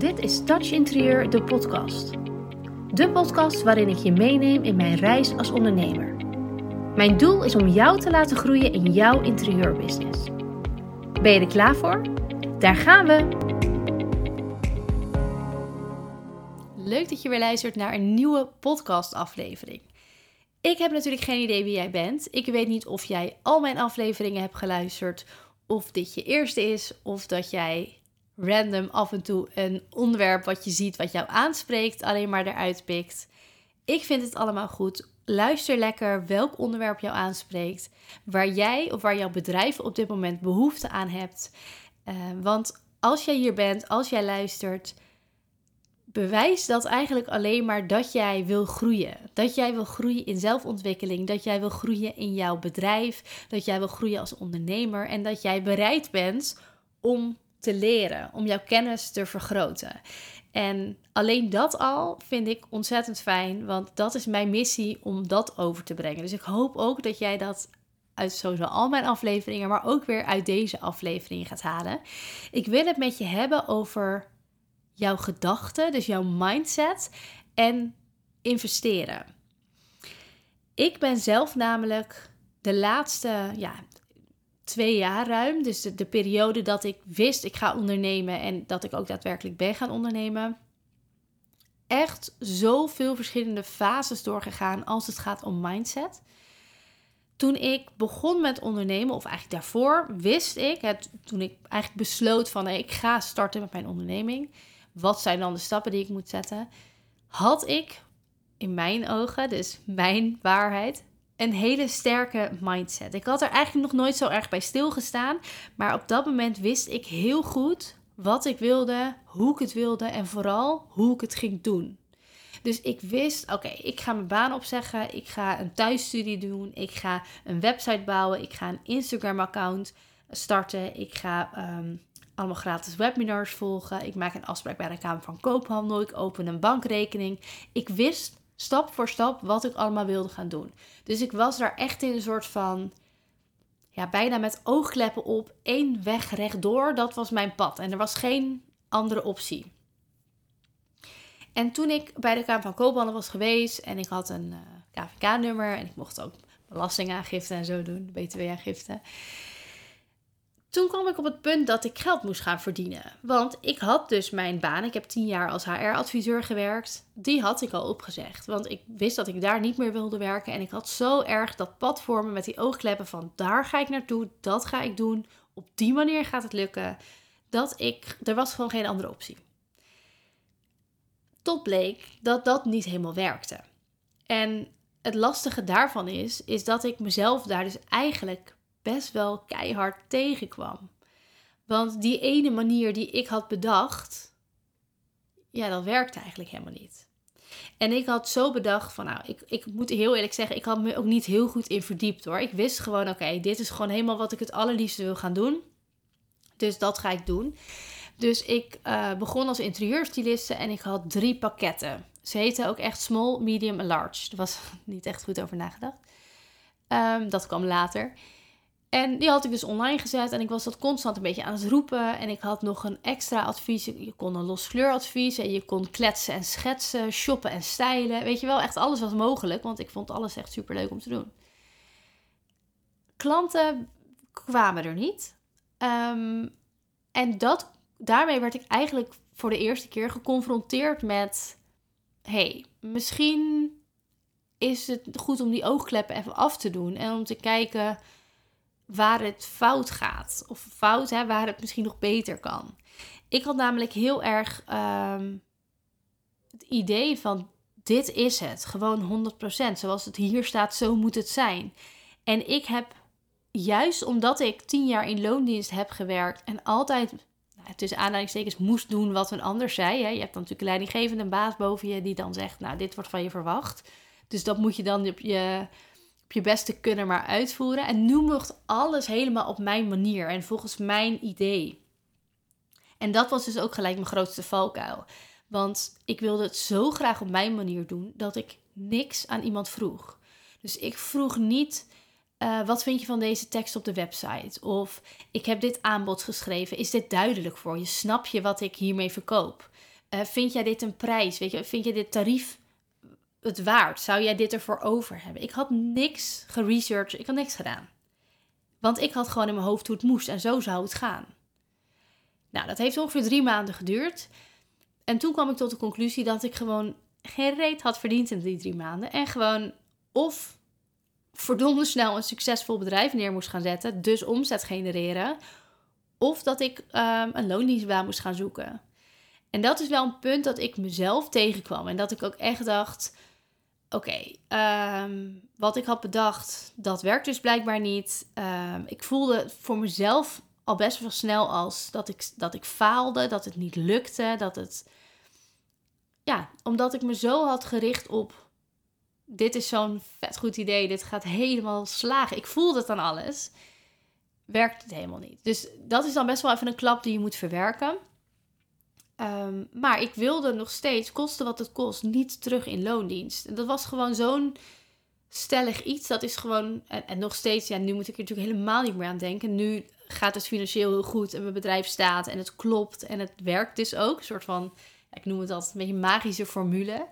Dit is Touch Interieur, de podcast. De podcast waarin ik je meeneem in mijn reis als ondernemer. Mijn doel is om jou te laten groeien in jouw interieurbusiness. Ben je er klaar voor? Daar gaan we! Leuk dat je weer luistert naar een nieuwe podcastaflevering. Ik heb natuurlijk geen idee wie jij bent. Ik weet niet of jij al mijn afleveringen hebt geluisterd, of dit je eerste is, of dat jij random af en toe een onderwerp wat je ziet, wat jou aanspreekt, alleen maar eruit pikt. Ik vind het allemaal goed. Luister lekker welk onderwerp jou aanspreekt, waar jij of waar jouw bedrijf op dit moment behoefte aan hebt. Uh, want als jij hier bent, als jij luistert, bewijst dat eigenlijk alleen maar dat jij wil groeien. Dat jij wil groeien in zelfontwikkeling, dat jij wil groeien in jouw bedrijf, dat jij wil groeien als ondernemer en dat jij bereid bent om te leren, om jouw kennis te vergroten. En alleen dat al vind ik ontzettend fijn, want dat is mijn missie om dat over te brengen. Dus ik hoop ook dat jij dat uit sowieso al mijn afleveringen, maar ook weer uit deze aflevering gaat halen. Ik wil het met je hebben over jouw gedachten, dus jouw mindset en investeren. Ik ben zelf namelijk de laatste ja, twee jaar ruim, dus de, de periode dat ik wist ik ga ondernemen en dat ik ook daadwerkelijk ben gaan ondernemen, echt zoveel verschillende fases doorgegaan als het gaat om mindset. Toen ik begon met ondernemen, of eigenlijk daarvoor, wist ik, het, toen ik eigenlijk besloot van ik ga starten met mijn onderneming, wat zijn dan de stappen die ik moet zetten? Had ik in mijn ogen, dus mijn waarheid, een hele sterke mindset. Ik had er eigenlijk nog nooit zo erg bij stilgestaan, maar op dat moment wist ik heel goed wat ik wilde, hoe ik het wilde en vooral hoe ik het ging doen. Dus ik wist, oké, ik ga mijn baan opzeggen, ik ga een thuisstudie doen, ik ga een website bouwen, ik ga een Instagram-account starten, ik ga ehm, allemaal gratis webinars volgen. Ik maak een afspraak bij de Kamer van Koophandel. Ik open een bankrekening. Ik wist stap voor stap wat ik allemaal wilde gaan doen. Dus ik was daar echt in een soort van, ja, bijna met oogkleppen op, één weg rechtdoor. Dat was mijn pad. En er was geen andere optie. En toen ik bij de Kamer van Koophandel was geweest en ik had een eh, KVK-nummer en ik mocht ook belastingaangifte en zo doen, btw-aangifte toen kwam ik op het punt dat ik geld moest gaan verdienen. Want ik had dus mijn baan, ik heb tien jaar als HR-adviseur gewerkt, die had ik al opgezegd. Want ik wist dat ik daar niet meer wilde werken en ik had zo erg dat pad voor me met die oogkleppen van daar ga ik naartoe, dat ga ik doen, op die manier gaat het lukken, dat ik, er was gewoon geen andere optie. Tot bleek dat dat niet helemaal werkte. En het lastige daarvan is, is dat ik mezelf daar dus eigenlijk best wel keihard tegenkwam. Want die ene manier die ik had bedacht, ja, dat werkte eigenlijk helemaal niet. En ik had zo bedacht van, nou, ik, ik moet heel eerlijk zeggen, ik had me ook niet heel goed in verdiept hoor. Ik wist gewoon, oké, dit is gewoon helemaal wat ik het allerliefste wil gaan doen. Dus dat ga ik doen. Dus ik uh, begon als interieurstyliste en ik had drie pakketten. Ze heten ook echt small, medium en large. Er was niet echt goed over nagedacht. Um, dat kwam later. En die had ik dus online gezet en ik was dat constant een beetje aan het roepen. En ik had nog een extra advies. Je kon een los kleuradvies en je kon kletsen en schetsen, shoppen en stijlen. Weet je wel, echt alles was mogelijk, want ik vond alles echt super leuk om te doen. Klanten kwamen er niet. Ehm, en dat, daarmee werd ik eigenlijk voor de eerste keer geconfronteerd met: hey, misschien is het goed om die oogkleppen even af te doen en om te kijken waar het fout gaat. Of fout, hè, waar het misschien nog beter kan. Ik had namelijk heel erg ehm, het idee van dit is het, gewoon 100%. Zoals het hier staat, zo moet het zijn. En ik heb juist omdat ik tien jaar in loondienst heb gewerkt en altijd nou, tussen aanleidingstekens moest doen wat een ander zei. Hè. Je hebt dan natuurlijk een leidinggevende baas boven je die dan zegt, nou dit wordt van je verwacht. Dus dat moet je dan op je op je beste kunnen maar uitvoeren. En nu mocht alles helemaal op mijn manier en volgens mijn idee. En dat was dus ook gelijk mijn grootste valkuil. Want ik wilde het zo graag op mijn manier doen dat ik niks aan iemand vroeg. Dus ik vroeg niet. Uh, wat vind je van deze tekst op de website? Of ik heb dit aanbod geschreven. Is dit duidelijk voor je? Snap je wat ik hiermee verkoop? Uh, vind jij dit een prijs? Weet je, vind je dit tarief het waard? Zou jij dit ervoor over hebben? Ik had niks geresearched, ik had niks gedaan. Want ik had gewoon in mijn hoofd hoe het moest en zo zou het gaan. Nou, dat heeft ongeveer drie maanden geduurd. En toen kwam ik tot de conclusie dat ik gewoon geen reet had verdiend in die drie maanden. En gewoon of verdomde snel een succesvol bedrijf neer moest gaan zetten, dus omzet genereren. Of dat ik um, een loondienstbaan moest gaan zoeken. En dat is wel een punt dat ik mezelf tegenkwam. En dat ik ook echt dacht: oké, ehm, wat ik had bedacht, dat werkt dus blijkbaar niet. Ehm, ik voelde voor mezelf al best wel snel als dat ik, dat ik faalde, dat het niet lukte, dat het. Ja, omdat ik me zo had gericht op. Dit is zo'n vet goed idee, dit gaat helemaal slagen. Ik voelde het aan alles. Werkt het helemaal niet. Dus dat is dan best wel even een klap die je moet verwerken. Ehm, maar ik wilde nog steeds, koste wat het kost, niet terug in loondienst. En dat was gewoon zo'n stellig iets. Dat is gewoon, en, en, nog steeds, ja, nu moet ik er natuurlijk helemaal niet meer aan denken. Nu gaat het financieel heel goed en mijn bedrijf staat en het klopt en het werkt dus ook. Een soort van, ik noem het altijd een beetje magische formule.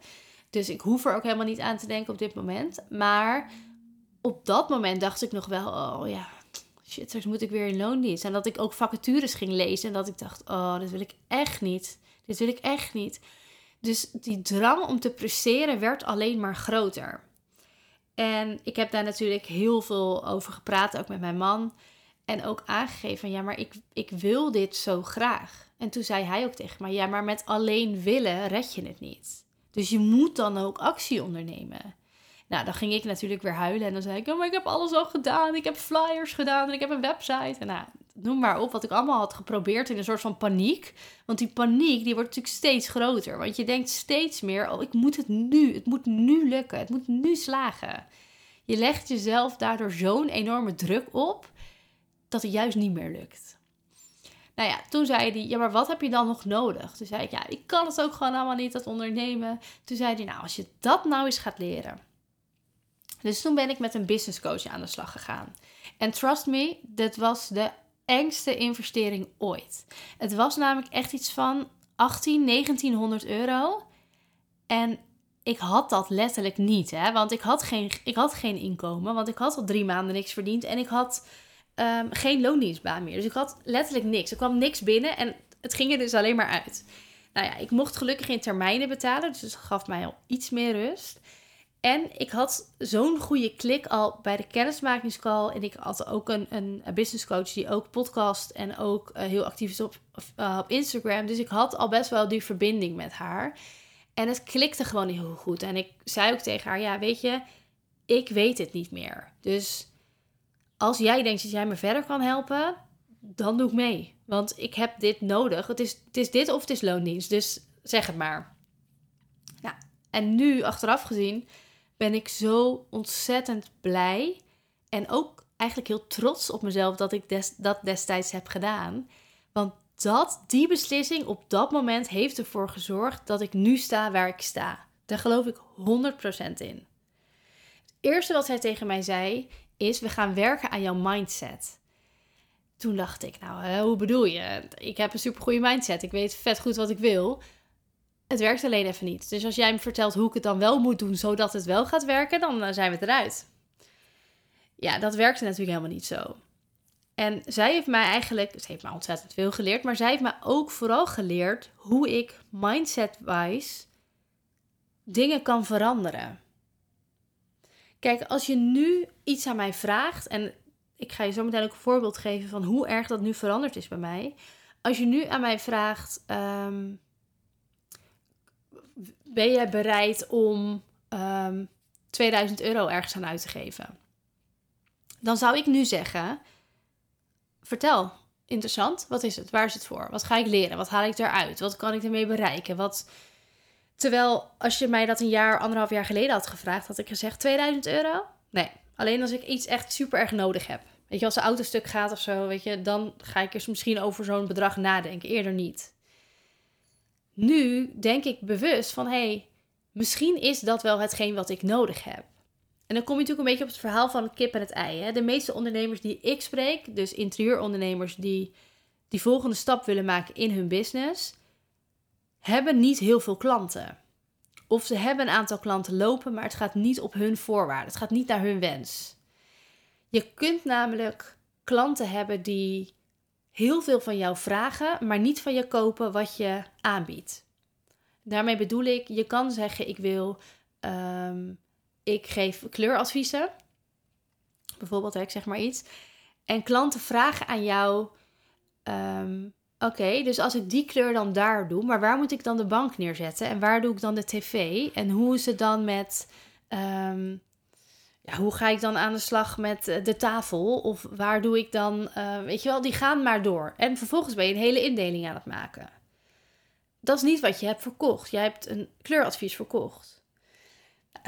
Dus ik hoef er ook helemaal niet aan te denken op dit moment. Maar op dat moment dacht ik nog wel, oh ja, shit, straks moet ik weer in loondienst. En dat ik ook vacatures ging lezen en dat ik dacht, oh, dit wil ik echt niet. Dit wil ik echt niet. Dus die drang om te presteren werd alleen maar groter. En ik heb daar natuurlijk heel veel over gepraat, ook met mijn man. En ook aangegeven ja, maar ik, ik wil dit zo graag. En toen zei hij ook tegen mij, ja, maar met alleen willen red je het niet. Dus je moet dan ook actie ondernemen. Nou, dan ging ik natuurlijk weer huilen en dan zei ik, oh, maar ik heb alles al gedaan. Ik heb flyers gedaan en ik heb een website. En nou, noem maar op wat ik allemaal had geprobeerd in een soort van paniek. Want die paniek, die wordt natuurlijk steeds groter. Want je denkt steeds meer, oh, ik moet het nu. Het moet nu lukken. Het moet nu slagen. Je legt jezelf daardoor zo'n enorme druk op dat het juist niet meer lukt. Nou ja, toen zei hij, ja, maar wat heb je dan nog nodig? Toen zei ik, ja, ik kan het ook gewoon allemaal niet, dat ondernemen. Toen zei hij, nou, als je dat nou eens gaat leren. Dus toen ben ik met een business coach aan de slag gegaan. En trust me, dit was de engste investering ooit. Het was namelijk echt iets van 18, 1900 euro. En ik had dat letterlijk niet, hè? want ik had, geen, ik had geen inkomen, want ik had al drie maanden niks verdiend en ik had um, geen loondienstbaan meer. Dus ik had letterlijk niks. Er kwam niks binnen en het ging er dus alleen maar uit. Nou ja, ik mocht gelukkig in termijnen betalen, dus dat gaf mij al iets meer rust. En ik had zo'n goede klik al bij de kennismakingscall. En ik had ook een, een, business coach die ook podcast en ook uh, heel actief is op, uh, op Instagram. Dus ik had al best wel die verbinding met haar. En het klikte gewoon heel goed. En ik zei ook tegen haar: Ja, weet je, ik weet het niet meer. Dus als jij denkt dat jij me verder kan helpen, dan doe ik mee. Want ik heb dit nodig. Het is, het is dit of het is loondienst. Dus zeg het maar. Ja, en nu, achteraf gezien, ben ik zo ontzettend blij. En ook eigenlijk heel trots op mezelf dat ik dat destijds heb gedaan. Want dat, die beslissing op dat moment heeft ervoor gezorgd dat ik nu sta waar ik sta. Daar geloof ik 100% in. Het eerste wat hij tegen mij zei is: we gaan werken aan jouw mindset. Toen dacht ik, nou, hoe bedoel je? Ik heb een supergoeie mindset. Ik weet vet goed wat ik wil. Het werkt alleen even niet. Dus als jij me vertelt hoe ik het dan wel moet doen, zodat het wel gaat werken, dan eh, zijn we eruit. Ja, dat werkte natuurlijk helemaal niet zo. En zij heeft mij eigenlijk, ze heeft mij ontzettend veel geleerd, maar zij heeft mij ook vooral geleerd hoe ik mindset-wise dingen kan veranderen. Kijk, als je nu iets aan mij vraagt, en ik ga je zo meteen ook een voorbeeld geven van hoe erg dat nu veranderd is bij mij. Als je nu aan mij vraagt, ehm, ben jij bereid om 2000 ehm, euro ergens aan uit te geven? Dan zou ik nu zeggen: vertel, interessant, wat is het? Waar is het voor? Wat ga ik leren? Wat haal ik eruit? Wat kan ik ermee bereiken? Wat... Terwijl als je mij dat een jaar, anderhalf jaar geleden had gevraagd, had ik gezegd 2000 euro? Nee, alleen als ik iets echt super erg nodig heb. Weet je, als een auto stuk gaat of zo, weet je, dan ga ik eens misschien over zo'n bedrag nadenken. Eerder niet nu denk ik bewust van hé, hey, misschien is dat wel hetgeen wat ik nodig heb. En dan kom je natuurlijk een beetje op het verhaal van het kip en het ei. Hè? De meeste ondernemers die ik spreek, dus interieurondernemers die die volgende stap willen maken in hun business, hebben niet heel veel klanten. Of ze hebben een aantal klanten lopen, maar het gaat niet op hun voorwaarden. Het gaat niet naar hun wens. Je kunt namelijk klanten hebben die heel veel van jou vragen, maar niet van je kopen wat je aanbiedt. Daarmee bedoel ik, je kan zeggen: ik wil, ehm, ik geef kleuradviezen, bijvoorbeeld, ik zeg maar iets. En klanten vragen aan jou: ehm, Oké, dus als ik die kleur dan daar doe, maar waar moet ik dan de bank neerzetten? En waar doe ik dan de tv? En hoe is het dan met. Ehm, ja, hoe ga ik dan aan de slag met eh, de tafel? Of waar doe ik dan. Uh, weet je wel, die gaan maar door. En vervolgens ben je een hele indeling aan het maken. Dat is niet wat je hebt verkocht. Jij hebt een kleuradvies verkocht.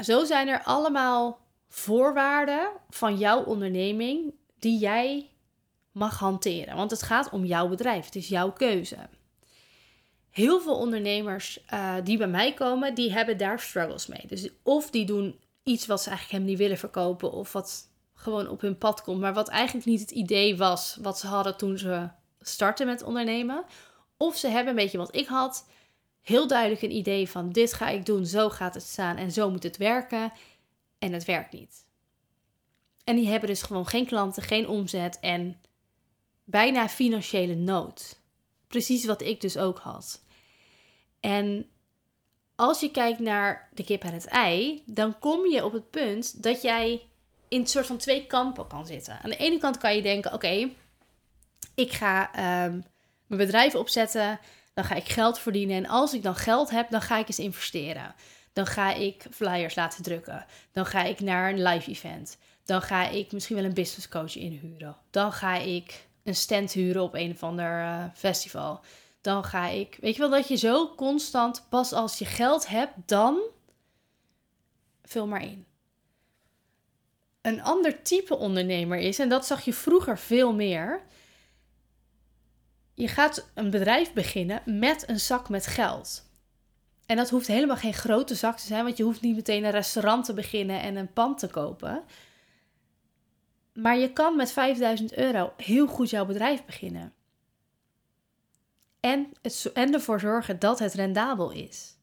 Zo zijn er allemaal voorwaarden van jouw onderneming die jij mag hanteren. Want het gaat om jouw bedrijf. Het is jouw keuze. Heel veel ondernemers uh, die bij mij komen, die hebben daar struggles mee. Dus of die doen iets wat ze eigenlijk hem niet willen verkopen, of wat gewoon op hun pad komt, maar wat eigenlijk niet het idee was wat ze hadden toen ze startten met ondernemen. Of ze hebben een beetje wat ik had, heel duidelijk een idee van dit ga ik doen, zo gaat het staan en zo moet het werken. En het werkt niet. En die hebben dus gewoon geen klanten, geen omzet en bijna financiële nood. Precies wat ik dus ook had. En als je kijkt naar de kip en het ei, dan kom je op het punt dat jij in een soort van twee kampen kan zitten. Aan de ene kant kan je denken: oké, ik ga ehm, mijn bedrijf opzetten, dan ga ik geld verdienen. En als ik dan geld heb, dan ga ik eens investeren. Dan ga ik flyers laten drukken. Dan ga ik naar een live event. Dan ga ik misschien wel een business coach inhuren. Dan ga ik een stand huren op een of ander uh, festival. Dan ga ik. Weet je wel dat je zo constant, pas als je geld hebt, dan. Vul maar in. Een ander type ondernemer is, en dat zag je vroeger veel meer. Je gaat een bedrijf beginnen met een zak met geld. En dat hoeft helemaal geen grote zak te zijn, want je hoeft niet meteen een restaurant te beginnen en een pand te kopen. Maar je kan met 5000 euro heel goed jouw bedrijf beginnen. En, het, ervoor zorgen dat het rendabel is.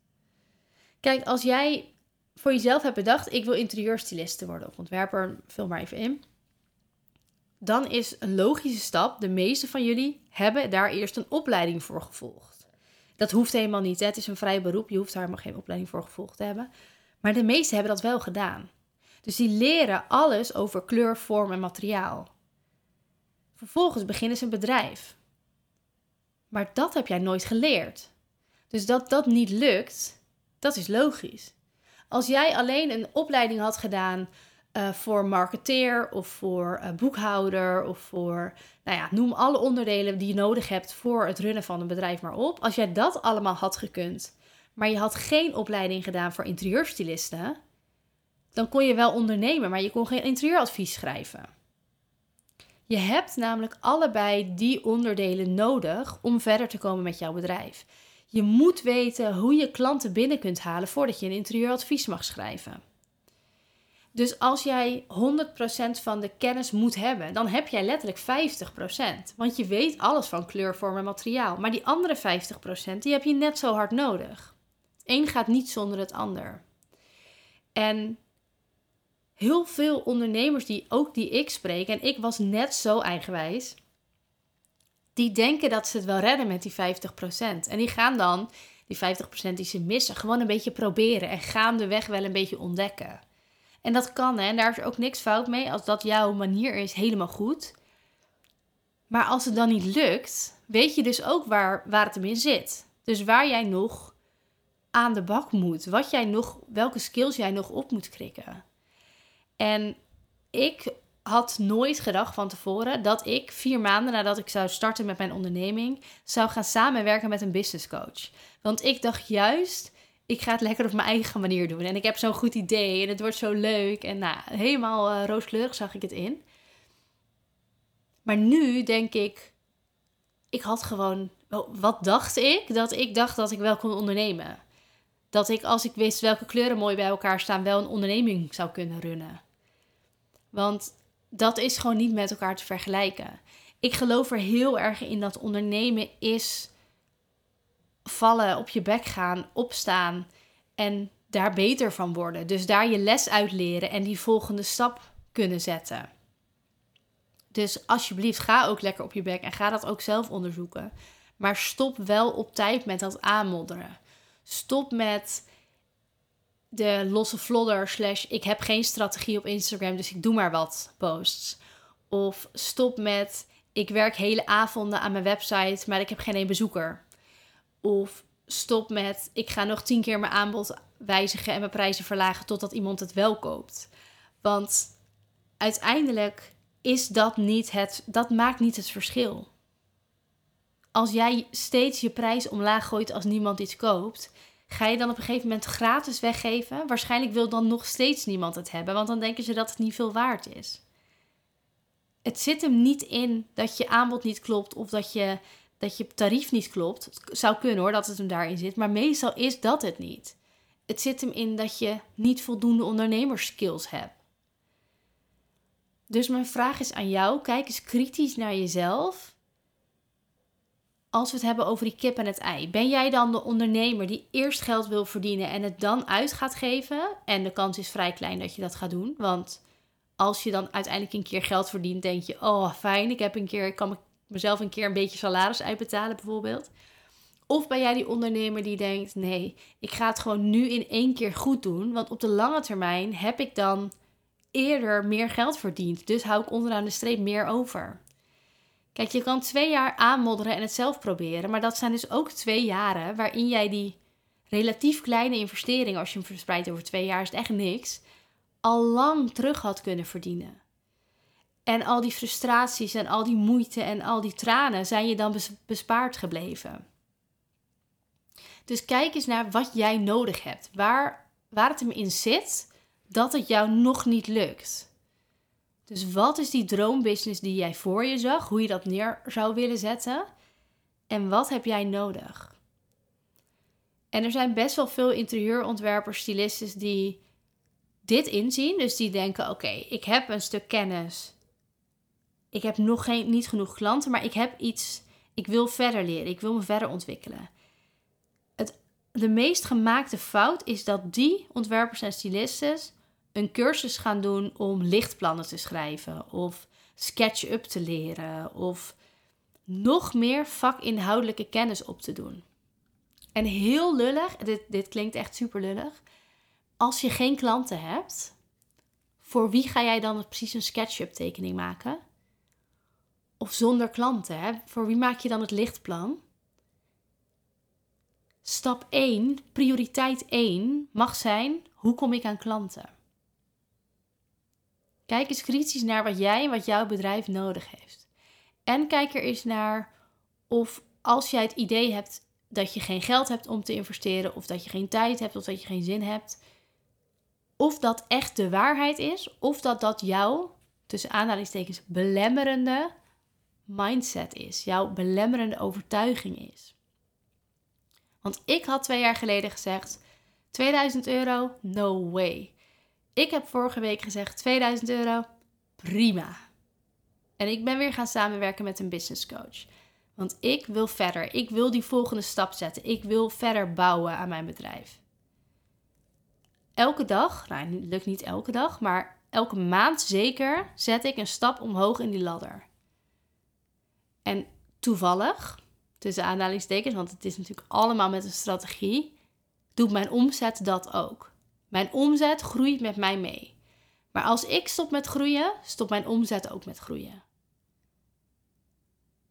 Kijk, als jij voor jezelf hebt bedacht: ik wil interieurstyliste worden of ontwerper, vul maar even in. Dan is een logische stap, de meeste van jullie hebben daar eerst een opleiding voor gevolgd. Dat hoeft helemaal niet. Het is een vrij beroep, je hoeft daar helemaal geen opleiding voor gevolgd te hebben. Maar de meesten hebben dat wel gedaan. Dus die leren alles over kleur, vorm en materiaal. Vervolgens beginnen ze een bedrijf. Maar dat heb jij nooit geleerd. Dus dat dat niet lukt, dat is logisch. Als jij alleen een opleiding had gedaan uh, voor marketeer of voor uh, boekhouder of voor, nou ja, noem alle onderdelen die je nodig hebt voor het runnen van een bedrijf maar op. Als jij dat allemaal had gekund, maar je had geen opleiding gedaan voor interieurstylisten, dan kon je wel ondernemen, maar je kon geen interieuradvies schrijven. Je hebt namelijk allebei die onderdelen nodig om verder te komen met jouw bedrijf. Je moet weten hoe je klanten binnen kunt halen voordat je een interieuradvies mag schrijven. Dus als jij 100% van de kennis moet hebben, dan heb jij letterlijk 50%. Want je weet alles van kleur, vorm en materiaal. Maar die andere 50% die heb je net zo hard nodig. Een gaat niet zonder het ander. En heel veel ondernemers die ook die ik spreek, en ik was net zo eigenwijs, die denken dat ze het wel redden met die 50%. En die gaan dan die 50% die ze missen, gewoon een beetje proberen en gaandeweg wel een beetje ontdekken. En dat kan, hè? en daar is ook niks fout mee. Als dat jouw manier is, helemaal goed. Maar als het dan niet lukt, weet je dus ook waar, waar het hem in zit. Dus waar jij nog aan de bak moet. Wat jij nog, welke skills jij nog op moet krikken. En ik had nooit gedacht van tevoren dat ik vier maanden nadat ik zou starten met mijn onderneming zou gaan samenwerken met een business coach. Want ik dacht juist, ik ga het lekker op mijn eigen manier doen. En ik heb zo'n goed idee en het wordt zo leuk. En nou, helemaal uh, rooskleurig zag ik het in. Maar nu denk ik, ik had gewoon, wat dacht ik? Dat ik dacht dat ik wel kon ondernemen. Dat ik, als ik wist welke kleuren mooi bij elkaar staan, wel een onderneming zou kunnen runnen. Want dat is gewoon niet met elkaar te vergelijken. Ik geloof er heel erg in dat ondernemen is vallen, op je bek gaan, opstaan en daar beter van worden. Dus daar je les uit leren en die volgende stap kunnen zetten. Dus alsjeblieft, ga ook lekker op je bek en ga dat ook zelf onderzoeken. Maar stop wel op tijd met dat aanmodderen. Stop met de losse vlodder slash ik heb geen strategie op Instagram, dus ik doe maar wat posts. Of stop met ik werk hele avonden aan mijn website, maar ik heb geen één bezoeker. Of stop met ik ga nog tien keer mijn aanbod wijzigen en mijn prijzen verlagen totdat iemand het wel koopt. Want uiteindelijk is dat niet het, dat maakt niet het verschil. Als jij steeds je prijs omlaag gooit als niemand iets koopt, ga je dan op een gegeven moment gratis weggeven? Waarschijnlijk wil dan nog steeds niemand het hebben, want dan denken ze dat het niet veel waard is. Het zit hem niet in dat je aanbod niet klopt of dat je, dat je tarief niet klopt. Het zou kunnen hoor dat het hem daarin zit, maar meestal is dat het niet. Het zit hem in dat je niet voldoende ondernemerskills hebt. Dus mijn vraag is aan jou: kijk eens kritisch naar jezelf. Als we het hebben over die kip en het ei, ben jij dan de ondernemer die eerst geld wil verdienen en het dan uit gaat geven? En de kans is vrij klein dat je dat gaat doen, want als je dan uiteindelijk een keer geld verdient, denk je: oh fijn, ik heb een keer, ik kan mezelf een keer een beetje salaris uitbetalen, bijvoorbeeld. Of ben jij die ondernemer die denkt: nee, ik ga het gewoon nu in één keer goed doen, want op de lange termijn heb ik dan eerder meer geld verdiend. Dus hou ik onderaan de streep meer over. Kijk, je kan twee jaar aanmodderen en het zelf proberen. Maar dat zijn dus ook twee jaren waarin jij die relatief kleine investering, als je hem verspreidt over twee jaar, is het echt niks, al lang terug had kunnen verdienen. En al die frustraties en al die moeite en al die tranen zijn je dan bespaard gebleven. Dus kijk eens naar wat jij nodig hebt. Waar, waar het hem in zit dat het jou nog niet lukt. Dus wat is die droombusiness die jij voor je zag? Hoe je dat neer zou willen zetten? En wat heb jij nodig? En er zijn best wel veel interieurontwerpers, stylisten die dit inzien. Dus die denken: oké, ik heb een stuk kennis. Ik heb nog geen, niet genoeg klanten, maar ik heb iets. Ik wil verder leren. Ik wil me verder ontwikkelen. Het, de meest gemaakte fout is dat die ontwerpers en stylisten een cursus gaan doen om lichtplannen te schrijven of SketchUp te leren of nog meer vakinhoudelijke kennis op te doen. En heel lullig, dit, dit klinkt echt super lullig. Als je geen klanten hebt, voor wie ga jij dan precies een SketchUp tekening maken? Of zonder klanten, hè? voor wie maak je dan het lichtplan? Stap 1, prioriteit 1 mag zijn: hoe kom ik aan klanten? Kijk eens kritisch naar wat jij en wat jouw bedrijf nodig heeft. En kijk er eens naar of als jij het idee hebt dat je geen geld hebt om te investeren, of dat je geen tijd hebt, of dat je geen zin hebt, of dat echt de waarheid is, of dat dat jouw, tussen aanhalingstekens, belemmerende mindset is, jouw belemmerende overtuiging is. Want ik had twee jaar geleden gezegd: 2000 euro, no way. Ik heb vorige week gezegd 2000 euro, prima. En ik ben weer gaan samenwerken met een business coach. Want ik wil verder. Ik wil die volgende stap zetten. Ik wil verder bouwen aan mijn bedrijf. Elke dag, nou, lukt niet elke dag, maar elke maand zeker zet ik een stap omhoog in die ladder. En toevallig, tussen aanhalingstekens, want het is natuurlijk allemaal met een strategie, doet mijn omzet dat ook. Mijn omzet groeit met mij mee. Maar als ik stop met groeien, stopt mijn omzet ook met groeien.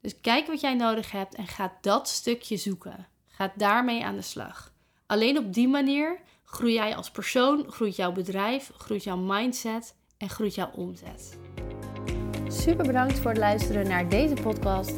Dus kijk wat jij nodig hebt en ga dat stukje zoeken. Ga daarmee aan de slag. Alleen op die manier groei jij als persoon, groeit jouw bedrijf, groeit jouw mindset en groeit jouw omzet. Super bedankt voor het luisteren naar deze podcast.